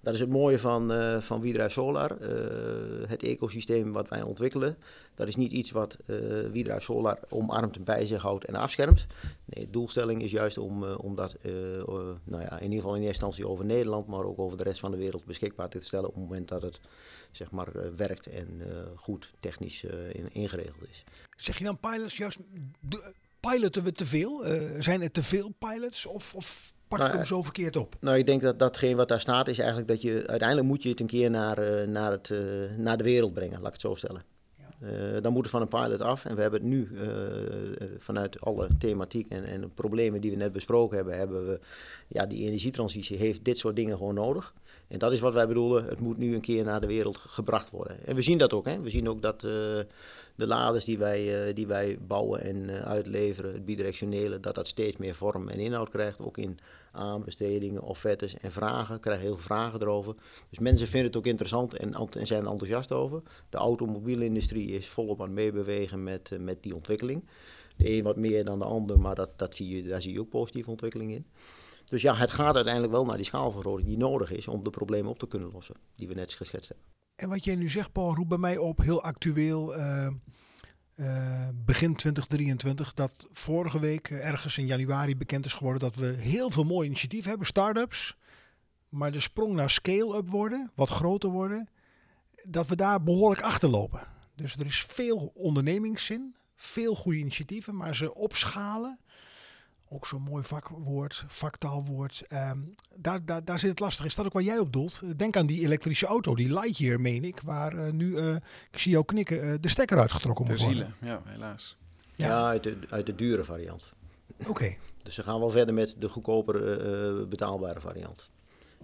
Dat is het mooie van, uh, van Solar. Uh, het ecosysteem wat wij ontwikkelen. Dat is niet iets wat uh, Solar omarmt en bij zich houdt en afschermt. Nee, de doelstelling is juist om, om dat nou ja, in ieder geval in eerste instantie over Nederland, maar ook over de rest van de wereld beschikbaar te stellen op het moment dat het zeg maar, werkt en goed technisch in, ingeregeld is. Zeg je dan pilots juist, piloten we te veel? zijn er te veel pilots of... of pak Nou, hem zo verkeerd op? Nou, ik denk dat datgene wat daar staat is eigenlijk dat je uiteindelijk moet je het een keer naar, eh, naar, het, eh, naar de wereld brengen, laat ik het zo stellen. Eh, dan moet het van een pilot af. En we hebben het nu vanuit alle thematiek en, en problemen die we net besproken hebben, hebben we, ja, die energietransitie heeft dit soort dingen gewoon nodig. En dat is wat wij bedoelen, het moet nu een keer naar de wereld ge- gebracht worden. En we zien dat ook, hè. We zien ook dat de laders die wij, die wij bouwen en uitleveren, het bidirectionele, dat dat steeds meer vorm en inhoud krijgt. Ook in aanbestedingen, offertes en vragen. krijgen heel veel vragen erover. Dus mensen vinden het ook interessant en zijn er enthousiast over. De automobielindustrie is volop aan het meebewegen met, eh, met die ontwikkeling. De een wat meer dan de ander, maar dat, dat zie je, daar zie je ook positieve ontwikkeling in. Dus ja, het gaat uiteindelijk wel naar die schaalvergroting die nodig is om de problemen op te kunnen lossen, die we net geschetst hebben. En wat jij nu zegt, Paul, roept bij mij op, heel actueel, eh, eh, begin 2023, dat vorige week ergens in januari bekend is geworden dat we heel veel mooie initiatieven hebben, start-ups, maar de sprong naar scale-up worden, wat groter worden, dat we daar behoorlijk achterlopen. Dus er is veel ondernemingszin, veel goede initiatieven, maar ze opschalen, ook zo'n mooi vakwoord, vaktaalwoord, ehm, daar, daar, daar zit het lastig. Is dat ook waar jij op doelt? Denk aan die elektrische auto, die Lightyear, meen ik, waar eh, nu, eh, ik zie jou knikken, eh, de stekker uitgetrokken Ter moet worden. ziele, ja, helaas. Ja. Ja, uit, de, uit de dure variant. Oké. Dus ze gaan wel verder met de goedkopere eh, betaalbare variant.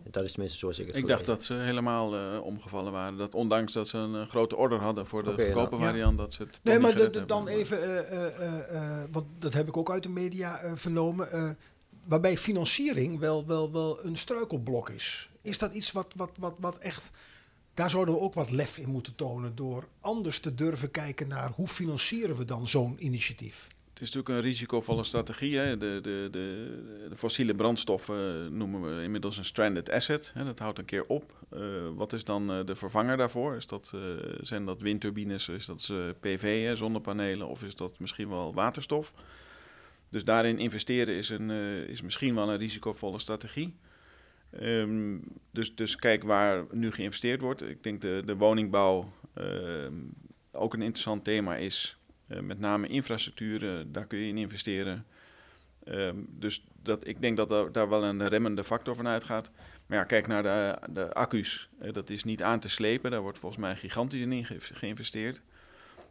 En dat is tenminste zoals ik het Ik dacht dat ze helemaal eh, omgevallen waren. Dat ondanks dat ze een eh, grote order hadden voor de goedkope nou. Ja. variant, dat ze het Nee, maar hebben. dan even, eh, eh, eh, eh, want dat heb ik ook uit de media eh, vernomen, eh, waarbij financiering wel, wel, wel een struikelblok is. Is dat iets wat, wat, wat, wat echt, daar zouden we ook wat lef in moeten tonen door anders te durven kijken naar hoe financieren we dan zo'n initiatief? Is natuurlijk een risicovolle strategie. Hè. De, de, de, de fossiele brandstoffen noemen we inmiddels een stranded asset. Hè. Dat houdt een keer op. Eh, wat is dan eh, de vervanger daarvoor? Is dat, eh, zijn dat windturbines, is dat PV, hè, zonnepanelen of is dat misschien wel waterstof? Dus daarin investeren is, een, is misschien wel een risicovolle strategie. Ehm, dus, dus kijk waar nu geïnvesteerd wordt. Ik denk de, de woningbouw ehm, ook een interessant thema is. Eh, met name infrastructuur, eh, daar kun je in investeren. Ehm, dus dat, ik denk dat daar, daar wel een remmende factor van uitgaat. Maar ja, kijk naar de, de accu's. Eh, dat is niet aan te slepen. Daar wordt volgens mij gigantisch in ge- geïnvesteerd.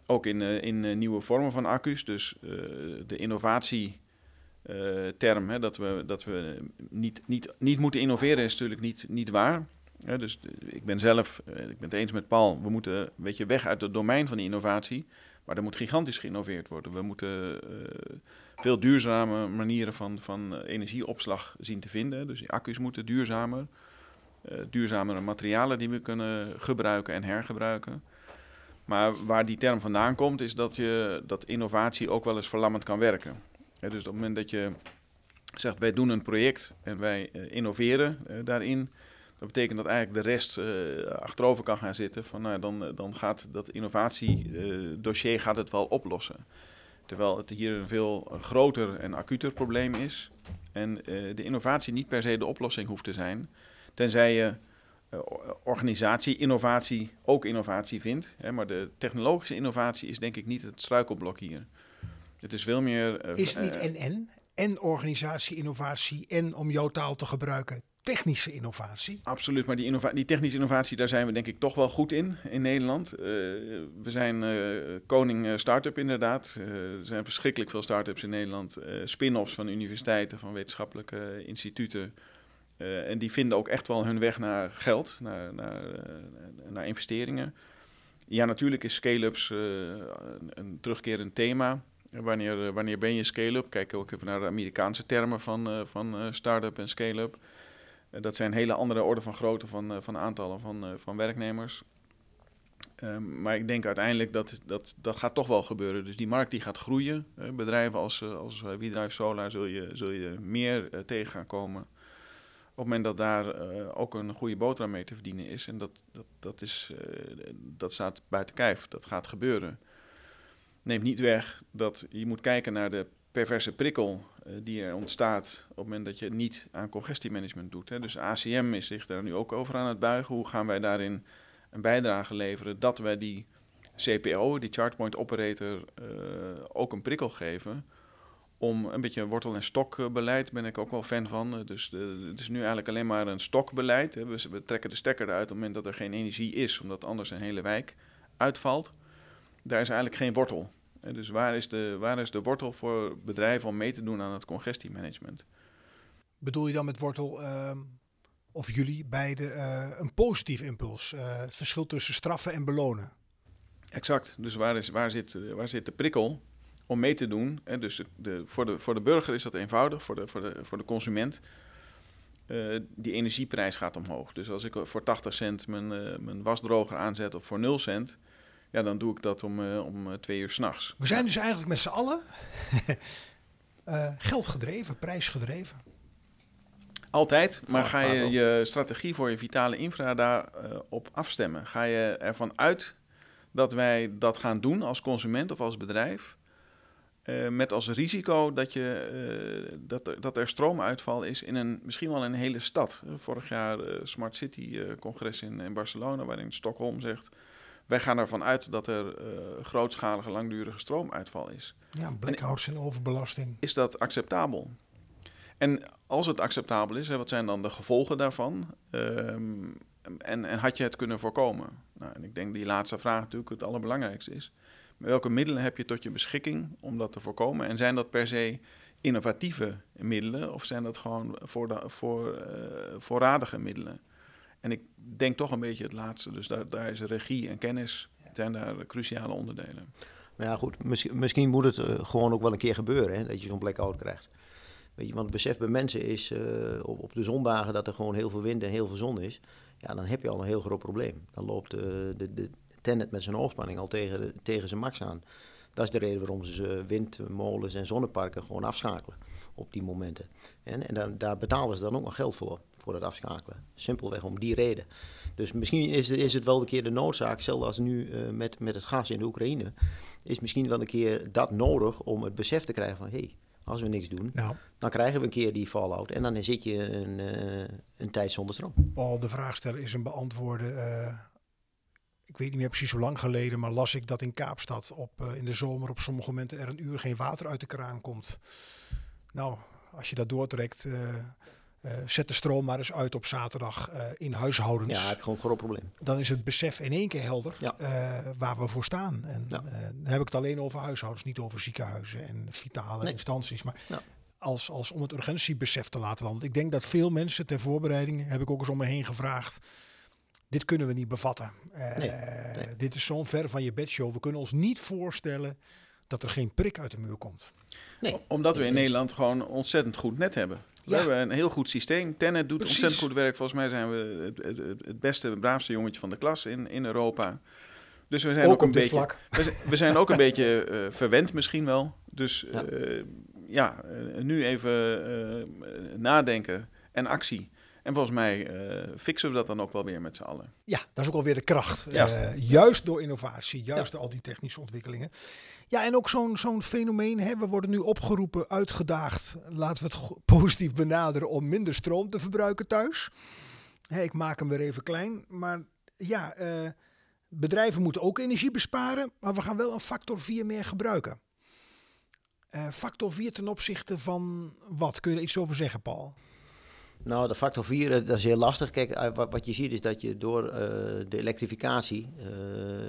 Ook in, in nieuwe vormen van accu's. Dus de innovatie eh, term, hè, dat we, dat we niet, niet, niet moeten innoveren, is natuurlijk niet, niet waar. Dus ik ben zelf, ik ben het eens met Paul, we moeten een beetje weg uit het domein van innovatie. Maar er moet gigantisch geïnnoveerd worden. We moeten eh, veel duurzame manieren van, van eh, energieopslag zien te vinden. Dus die accu's moeten duurzamer. eh, duurzamere materialen die we kunnen gebruiken en hergebruiken. Maar waar die term vandaan komt, is dat, je, dat innovatie ook wel eens verlammend kan werken. Dus op het moment dat je zegt, wij doen een project en wij innoveren daarin, dat betekent dat eigenlijk de rest eh, achterover kan gaan zitten. Van, nou, dan, eh, dan gaat dat innovatiedossier gaat het wel oplossen. Terwijl het hier een veel groter en acuter probleem is. En eh, de innovatie niet per se de oplossing hoeft te zijn. Tenzij je eh, organisatie, innovatie ook innovatie vindt. Hè, maar de technologische innovatie is denk ik niet het struikelblok hier. Het is veel meer... eh, Is het niet eh, en-en? En organisatie, innovatie en, om jouw taal te gebruiken, technische innovatie? Absoluut, maar die, die technische innovatie, daar zijn we denk ik toch wel goed in in Nederland. Eh, we zijn eh, koning eh, start-up inderdaad. Er zijn verschrikkelijk veel start-ups in Nederland. Spin-offs van universiteiten, van wetenschappelijke instituten. En die vinden ook echt wel hun weg naar geld, naar, naar, naar investeringen. Ja, natuurlijk is scale-ups een, terugkerend thema. Wanneer, wanneer ben je scale-up? Kijk ook even naar de Amerikaanse termen van, van start-up en scale-up. Eh, dat zijn hele andere orde van grootte van, eh, van aantallen van, eh, van werknemers. Ehm, maar ik denk uiteindelijk dat, dat dat gaat toch wel gebeuren. Dus die markt die gaat groeien. Bedrijven als, eh, als WeDrive Solar zul je, zul je meer tegen gaan komen. Op het moment dat daar ook een goede boterham mee te verdienen is. En dat, dat, dat, is, dat staat buiten kijf. Dat gaat gebeuren. Neemt niet weg dat je moet kijken naar de perverse prikkel eh, die er ontstaat op het moment dat je niet aan congestiemanagement doet. Hè. Dus ACM is zich daar nu ook over aan het buigen. Hoe gaan wij daarin een bijdrage leveren dat wij die CPO, die Chartpoint Operator, eh, ook een prikkel geven om een beetje een wortel- en stokbeleid ben ik ook wel fan van. Eh, Dus het is nu eigenlijk alleen maar een stokbeleid. We, we trekken de stekker eruit op het moment dat er geen energie is, omdat anders een hele wijk uitvalt. Daar is eigenlijk geen wortel. Dus waar is, de, waar is de wortel voor bedrijven om mee te doen aan het congestiemanagement? Bedoel je dan met wortel, ehm, of jullie beide, eh, een positief impuls? Eh, het verschil tussen straffen en belonen. Exact. Dus waar, is, waar, zit, eh, waar zit de prikkel om mee te doen? En dus de, voor, de, voor de burger is dat eenvoudig, voor de, voor de, voor de consument. die energieprijs gaat omhoog. Dus als ik voor 80 cent mijn, mijn wasdroger aanzet of voor 0 cent, ja, dan doe ik dat om, eh, om eh, twee uur s'nachts. We zijn dus eigenlijk met z'n allen eh, geldgedreven, prijsgedreven. Altijd, maar ga je je strategie voor je vitale infra daarop op afstemmen? Ga je ervan uit dat wij dat gaan doen als consument of als bedrijf? met als risico dat, je, dat, er, dat er stroomuitval is in een, misschien wel een hele stad. Vorig jaar Smart City congres in, in Barcelona, waarin Stockholm zegt... wij gaan ervan uit dat er eh, grootschalige langdurige stroomuitval is Ja, blackouts en overbelasting. is dat acceptabel? En als het acceptabel is, hè, wat zijn dan de gevolgen daarvan? Ehm, en, en had je het kunnen voorkomen? Nou, en ik denk die laatste vraag natuurlijk het allerbelangrijkste is. Welke middelen heb je tot je beschikking om dat te voorkomen? En zijn dat per se innovatieve middelen of zijn dat gewoon voor de, voor, eh, voorradige middelen? En ik denk toch een beetje het laatste. Dus daar, daar is regie en kennis zijn daar cruciale onderdelen. Maar ja, goed, misschien, misschien moet het eh, gewoon ook wel een keer gebeuren, hè, dat je zo'n blackout krijgt. Weet je, want het besef bij mensen is eh, op, op de zondagen dat er gewoon heel veel wind en heel veel zon is. Ja, dan heb je al een heel groot probleem. Dan loopt eh, de, de Tennet met zijn hoogspanning al tegen, de- tegen zijn max aan. Dat is de reden waarom ze windmolens en zonneparken gewoon afschakelen op die momenten. En, en dan, daar betalen ze dan ook nog geld voor, voor het afschakelen. Simpelweg om die reden. Dus misschien is, het- is het wel een keer de noodzaak, zelfs als nu eh, met, met het gas in de Oekraïne, is misschien wel een keer dat nodig om het besef te krijgen van hé, hey, als we niks doen, Nou, dan krijgen we een keer die fallout en dan zit je een, eh, een tijd zonder stroom. Paul, de vraagsteller is een beantwoorden. eh, ik weet niet meer precies hoe lang geleden, maar las ik dat in Kaapstad op, in de zomer op sommige momenten er een uur geen water uit de kraan komt. Nou, als je dat doortrekt, eh, zet de stroom maar eens uit op zaterdag eh, in huishoudens. Ja, heb je gewoon een groot probleem. dan is het besef in één keer helder Ja. eh, waar we voor staan. En Ja. dan heb ik het alleen over huishoudens, niet over ziekenhuizen en vitale Nee. instanties. Maar Ja. als, als om het urgentiebesef te laten landen. Ik denk dat veel mensen ter voorbereiding, heb ik ook eens om me heen gevraagd. Dit kunnen we niet bevatten. Nee, nee. Dit is zo'n ver van je bedshow. We kunnen ons niet voorstellen dat er geen prik uit de muur komt. Nee. Omdat we in. Nederland gewoon een ontzettend goed net hebben. We Ja. hebben een heel goed systeem. Tenet doet Precies. ontzettend goed werk. Volgens mij zijn we het, het, beste, het braafste jongetje van de klas in, in Europa. Dus we zijn ook, Ook een beetje, vlak. We zijn, we zijn ook een beetje eh, verwend misschien wel. Dus Ja. ja, ja eh, nu even eh, nadenken en actie. En volgens mij eh, fixen we dat dan ook wel weer met z'n allen. Ja, dat is ook alweer de kracht. Ja. Eh, juist door innovatie, juist door al die technische ontwikkelingen. Ja, en ook zo'n zo'n fenomeen. Hè, we worden nu opgeroepen, uitgedaagd. Laten we het positief benaderen om minder stroom te verbruiken thuis. Hè, ik maak hem weer even klein. Maar ja, eh, bedrijven moeten ook energie besparen. Maar we gaan wel een factor 4 meer gebruiken. Factor 4 ten opzichte van wat? Kun je er iets over zeggen, Paul? Nou, de factor 4, eh, dat is heel lastig. Kijk, eh, wat, je ziet is dat je door eh, de elektrificatie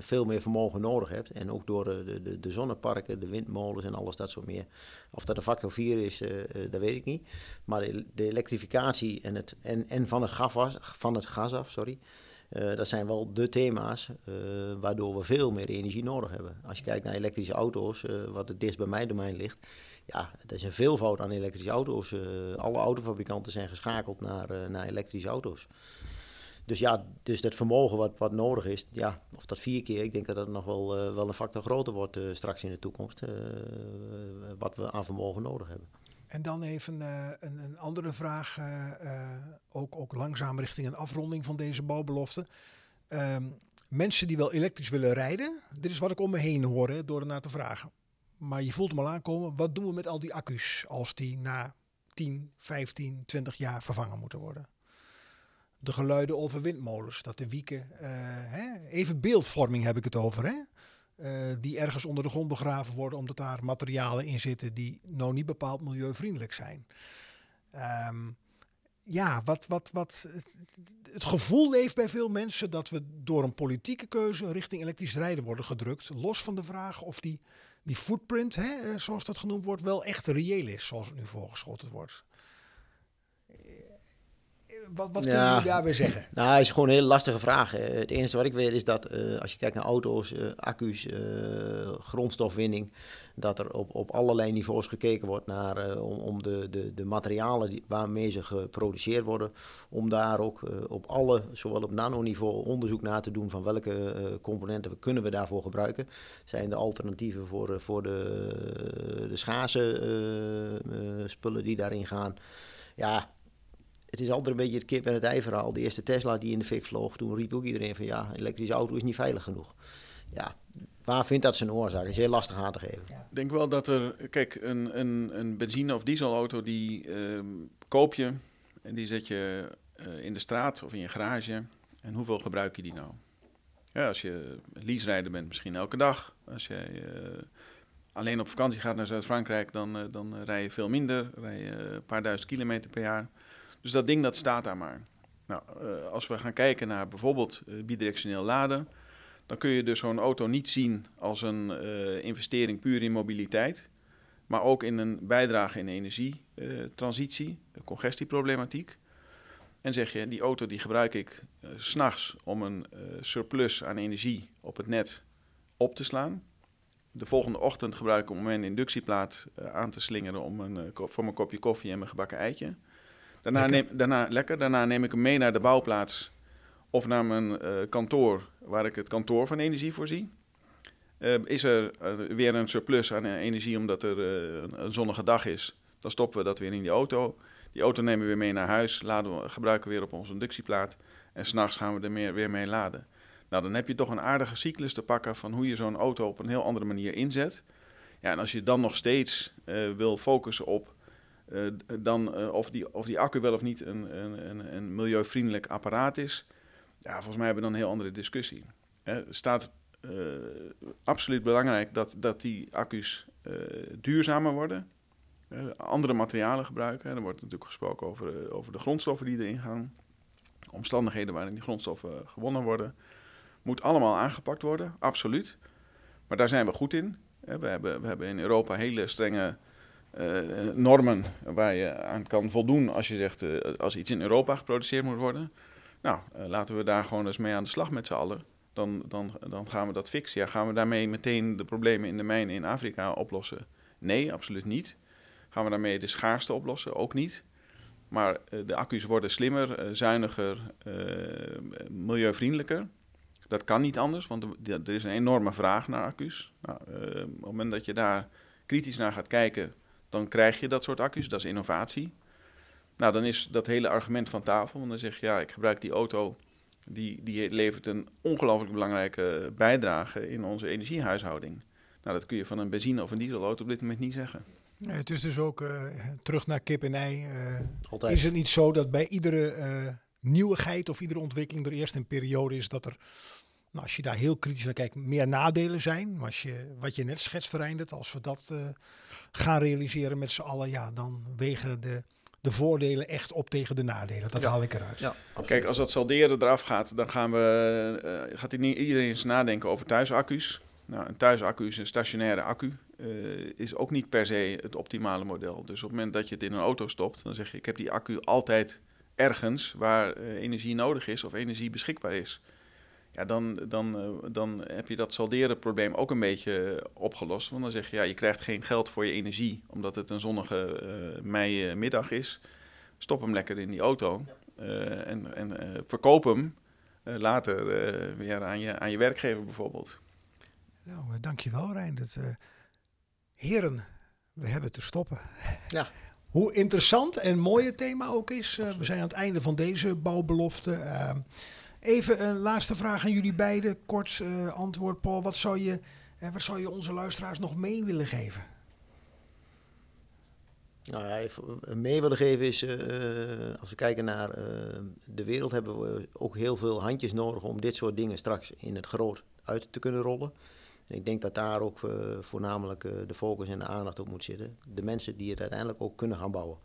veel meer vermogen nodig hebt. En ook door de, de, zonneparken, de windmolens en alles dat soort meer. Of dat een factor 4 is, dat weet ik niet. Maar de, elektrificatie en, het, en, en van, het gas, van het gas af, sorry. dat zijn wel de thema's waardoor we veel meer energie nodig hebben. Als je kijkt naar elektrische auto's, wat het dichtst bij mijn domein ligt, ja, er is een veelvoud aan elektrische auto's. Eh, alle autofabrikanten zijn geschakeld naar, eh, naar elektrische auto's. Dus ja, dus dat vermogen wat, wat nodig is, ja, of dat vier keer, ik denk dat dat nog wel, eh, wel een factor groter wordt straks in de toekomst. wat we aan vermogen nodig hebben. En dan even een, een andere vraag, ook, ook langzaam richting een afronding van deze bouwbelofte. Ehm, mensen die wel elektrisch willen rijden, dit is wat ik om me heen hoor hè, door ernaar te vragen. Maar je voelt hem al aankomen, wat doen we met al die accu's als die na 10, 15, 20 jaar vervangen moeten worden? De geluiden over windmolens, dat de wieken, eh, hè, even beeldvorming heb ik het over. Hè? eh, die ergens onder de grond begraven worden, omdat daar materialen in zitten die nou niet bepaald milieuvriendelijk zijn. Ehm, ja, wat, wat, wat het, het gevoel leeft bij veel mensen dat we door een politieke keuze richting elektrisch rijden worden gedrukt. Los van de vraag of die, die footprint, hè, eh, zoals dat genoemd wordt, wel echt reëel is, zoals het nu voorgeschoten wordt. Wat, wat kunnen jullie daarbij zeggen? Nou, het is gewoon een hele lastige vraag. Het enige wat ik weet is dat eh, als je kijkt naar auto's, eh, accu's, eh, grondstofwinning, dat er op, op allerlei niveaus gekeken wordt naar om, om de, de, de materialen die, waarmee ze geproduceerd worden, om daar ook op alle, zowel op nanoniveau, onderzoek naar te doen van welke componenten kunnen we daarvoor gebruiken. Zijn de alternatieven voor, voor de, de schaarse spullen die daarin gaan. Ja, het is altijd een beetje het kip en het ei verhaal. De eerste Tesla die in de fik vloog, toen riep ook iedereen van ja, elektrische auto is niet veilig genoeg. Ja, waar vindt dat zijn oorzaak? Is heel lastig aan te geven. Ik denk wel dat er, kijk, een, een, een benzine- of dieselauto die ehm, koop je en die zet je eh, in de straat of in je garage. En hoeveel gebruik je die nou? Ja, als je leaserijder bent, misschien elke dag. Als je eh, alleen op vakantie gaat naar Zuid-Frankrijk, dan, eh, dan rij je veel minder. Rij je een paar duizend kilometer per jaar. Dus dat ding dat staat daar maar. Nou, eh, als we gaan kijken naar bijvoorbeeld eh, bidirectioneel laden, dan kun je dus zo'n auto niet zien als een eh, investering puur in mobiliteit, maar ook in een bijdrage in energietransitie, congestieproblematiek. En zeg je, die auto die gebruik ik s s'nachts om een surplus aan energie op het net op te slaan. De volgende ochtend gebruik ik om mijn inductieplaat aan te slingeren om een, voor mijn kopje koffie en mijn gebakken eitje. Daarna Lekker. neem, daarna, lekker, daarna neem ik hem mee naar de bouwplaats of naar mijn eh, kantoor, waar ik het kantoor van energie voorzie. Eh, is er eh, weer een surplus aan energie omdat er een, een zonnige dag is, dan stoppen we dat weer in die auto. Die auto nemen we weer mee naar huis, laden we, gebruiken we weer op onze inductieplaat en s'nachts gaan we er meer, weer mee laden. Nou, dan heb je toch een aardige cyclus te pakken van hoe je zo'n auto op een heel andere manier inzet. Ja, en als je dan nog steeds wil focussen op eh, dan, eh, of, die, of die accu wel of niet een, een, een, milieuvriendelijk apparaat is, ja, volgens mij hebben we dan een heel andere discussie. Het staat eh, absoluut belangrijk dat, dat die accu's duurzamer worden. Andere materialen gebruiken. Er wordt natuurlijk gesproken over, over de grondstoffen die erin gaan. Omstandigheden waarin die grondstoffen gewonnen worden. Moet allemaal aangepakt worden, absoluut. Maar daar zijn we goed in. We hebben, we hebben in Europa hele strenge normen waar je aan kan voldoen als je zegt eh, als iets in Europa geproduceerd moet worden. Nou, eh, laten we daar gewoon eens mee aan de slag met z'n allen. Dan, dan, dan gaan we dat fixen. Gaan we daarmee meteen de problemen in de mijnen in Afrika oplossen? Nee, absoluut niet. Gaan we daarmee de schaarste oplossen? Ook niet. Maar eh, de accu's worden slimmer, eh, zuiniger, eh, milieuvriendelijker. Dat kan niet anders, want er, is een enorme vraag naar accu's. Nou, eh, op het moment dat je daar kritisch naar gaat kijken, dan krijg je dat soort accu's. Dat is innovatie. Nou, dan is dat hele argument van tafel. Want dan zeg je, ja, ik gebruik die auto. Die, die levert een ongelooflijk belangrijke bijdrage in onze energiehuishouding. Nou, dat kun je van een benzine- of een dieselauto op dit moment niet zeggen. Nee, het is dus ook eh, terug naar kip en ei. eh, Altijd. Is het niet zo dat bij iedere eh, nieuwigheid of iedere ontwikkeling er eerst een periode is dat er, nou, als je daar heel kritisch naar kijkt, meer nadelen zijn? Maar als je, wat je net schetst, Reindert, als we dat eh, gaan realiseren met z'n allen, ja, dan wegen de, de voordelen echt op tegen de nadelen. Dat Ja. haal ik eruit. Ja, Kijk, als dat salderen eraf gaat, dan gaan we, eh, gaat iedereen eens nadenken over thuisaccu's. Nou, een thuisaccu is een stationaire accu. eh, is ook niet per se het optimale model. Dus op het moment dat je het in een auto stopt, dan zeg je: Ik heb die accu altijd ergens waar energie nodig is of energie beschikbaar is. Ja, dan, dan, eh, dan heb je dat salderen probleem ook een beetje opgelost. Want dan zeg je: ja, Je krijgt geen geld voor je energie omdat het een zonnige eh meimiddag is. Stop hem lekker in die auto eh, en, en eh, verkoop hem eh, later eh, weer aan je, aan je werkgever bijvoorbeeld. Nou, dankjewel Reindert. Eh heren, we hebben te stoppen. Ja. Hoe interessant en mooi het thema ook is. we zijn aan het einde van deze bouwbelofte. Even een laatste vraag aan jullie beiden. Kort eh, antwoord, Paul. Wat zou, je, eh, wat zou je onze luisteraars nog mee willen geven? Nou even mee willen geven is, eh, als we kijken naar eh, de wereld, hebben we ook heel veel handjes nodig om dit soort dingen straks in het groot uit te kunnen rollen. En ik denk dat daar ook eh, voornamelijk eh, de focus en de aandacht op moet zitten. De mensen die het uiteindelijk ook kunnen gaan bouwen.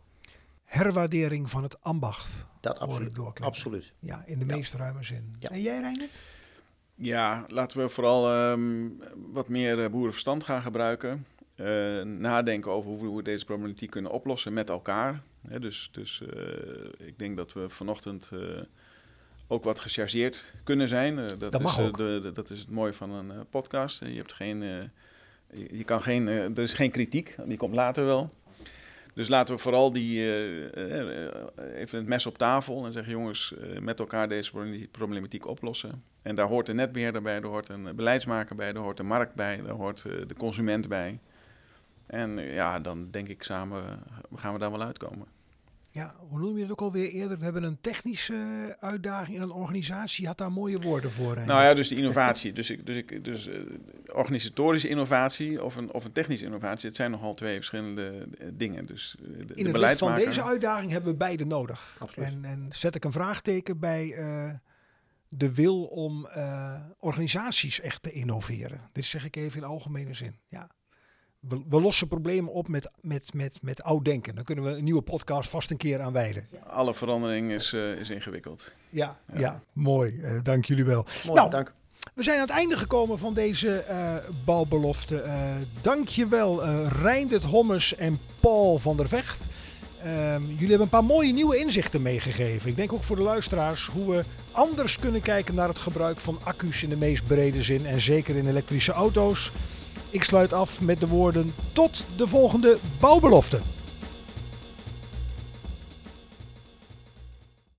Herwaardering van het ambacht. Dat absoluut. Absoluut. Ja, in de Ja. meest ruime zin. Ja. En jij, Reiner? Ja, laten we vooral ehm, wat meer eh, boerenverstand gaan gebruiken. Eh, nadenken over hoe we deze problematiek kunnen oplossen met elkaar. Hè, dus dus eh, ik denk dat we vanochtend eh, ook wat gechargeerd kunnen zijn. Dat, Dat mag is, eh, ook. de, de- dat is het mooie van een podcast. Je hebt geen, eh, je, je kan geen, er is geen kritiek, die komt later wel. Dus laten we vooral die, eh, eh, eh, even het mes op tafel en zeggen: jongens, met elkaar deze problema- problematiek oplossen. En daar hoort een netbeheerder bij, daar hoort een beleidsmaker bij, daar hoort de markt bij, daar hoort de consument bij. En ja, dan denk ik samen gaan we daar wel uitkomen. Ja, hoe noem je het ook alweer eerder? We hebben een technische uitdaging in een organisatie. Je had daar mooie woorden voor. Nou ja, dus de innovatie. Dus, ik, dus, ik, dus eh, organisatorische innovatie of een, of een technische innovatie, het zijn nogal twee verschillende eh, dingen. Dus eh, de, in het licht van deze uitdaging hebben we beide nodig. Absoluut. En, en zet ik een vraagteken bij eh, de wil om eh, organisaties echt te innoveren. Dit zeg ik even in algemene zin. Ja. We, we lossen problemen op met, met, met, met oud denken. Dan kunnen we een nieuwe podcast vast een keer aan wijden. Alle verandering is, eh, is ingewikkeld. Ja, ja. mooi. Eh, dank jullie wel. Mooi, Nou, dank. We zijn aan het einde gekomen van deze eh balbelofte. Dank je wel, eh Reindert Hommes en Paul van der Vecht. Ehm, jullie hebben een paar mooie nieuwe inzichten meegegeven. Ik denk ook voor de luisteraars hoe we anders kunnen kijken naar het gebruik van accu's in de meest brede zin. En zeker in elektrische auto's. Ik sluit af met de woorden tot de volgende bouwbelofte.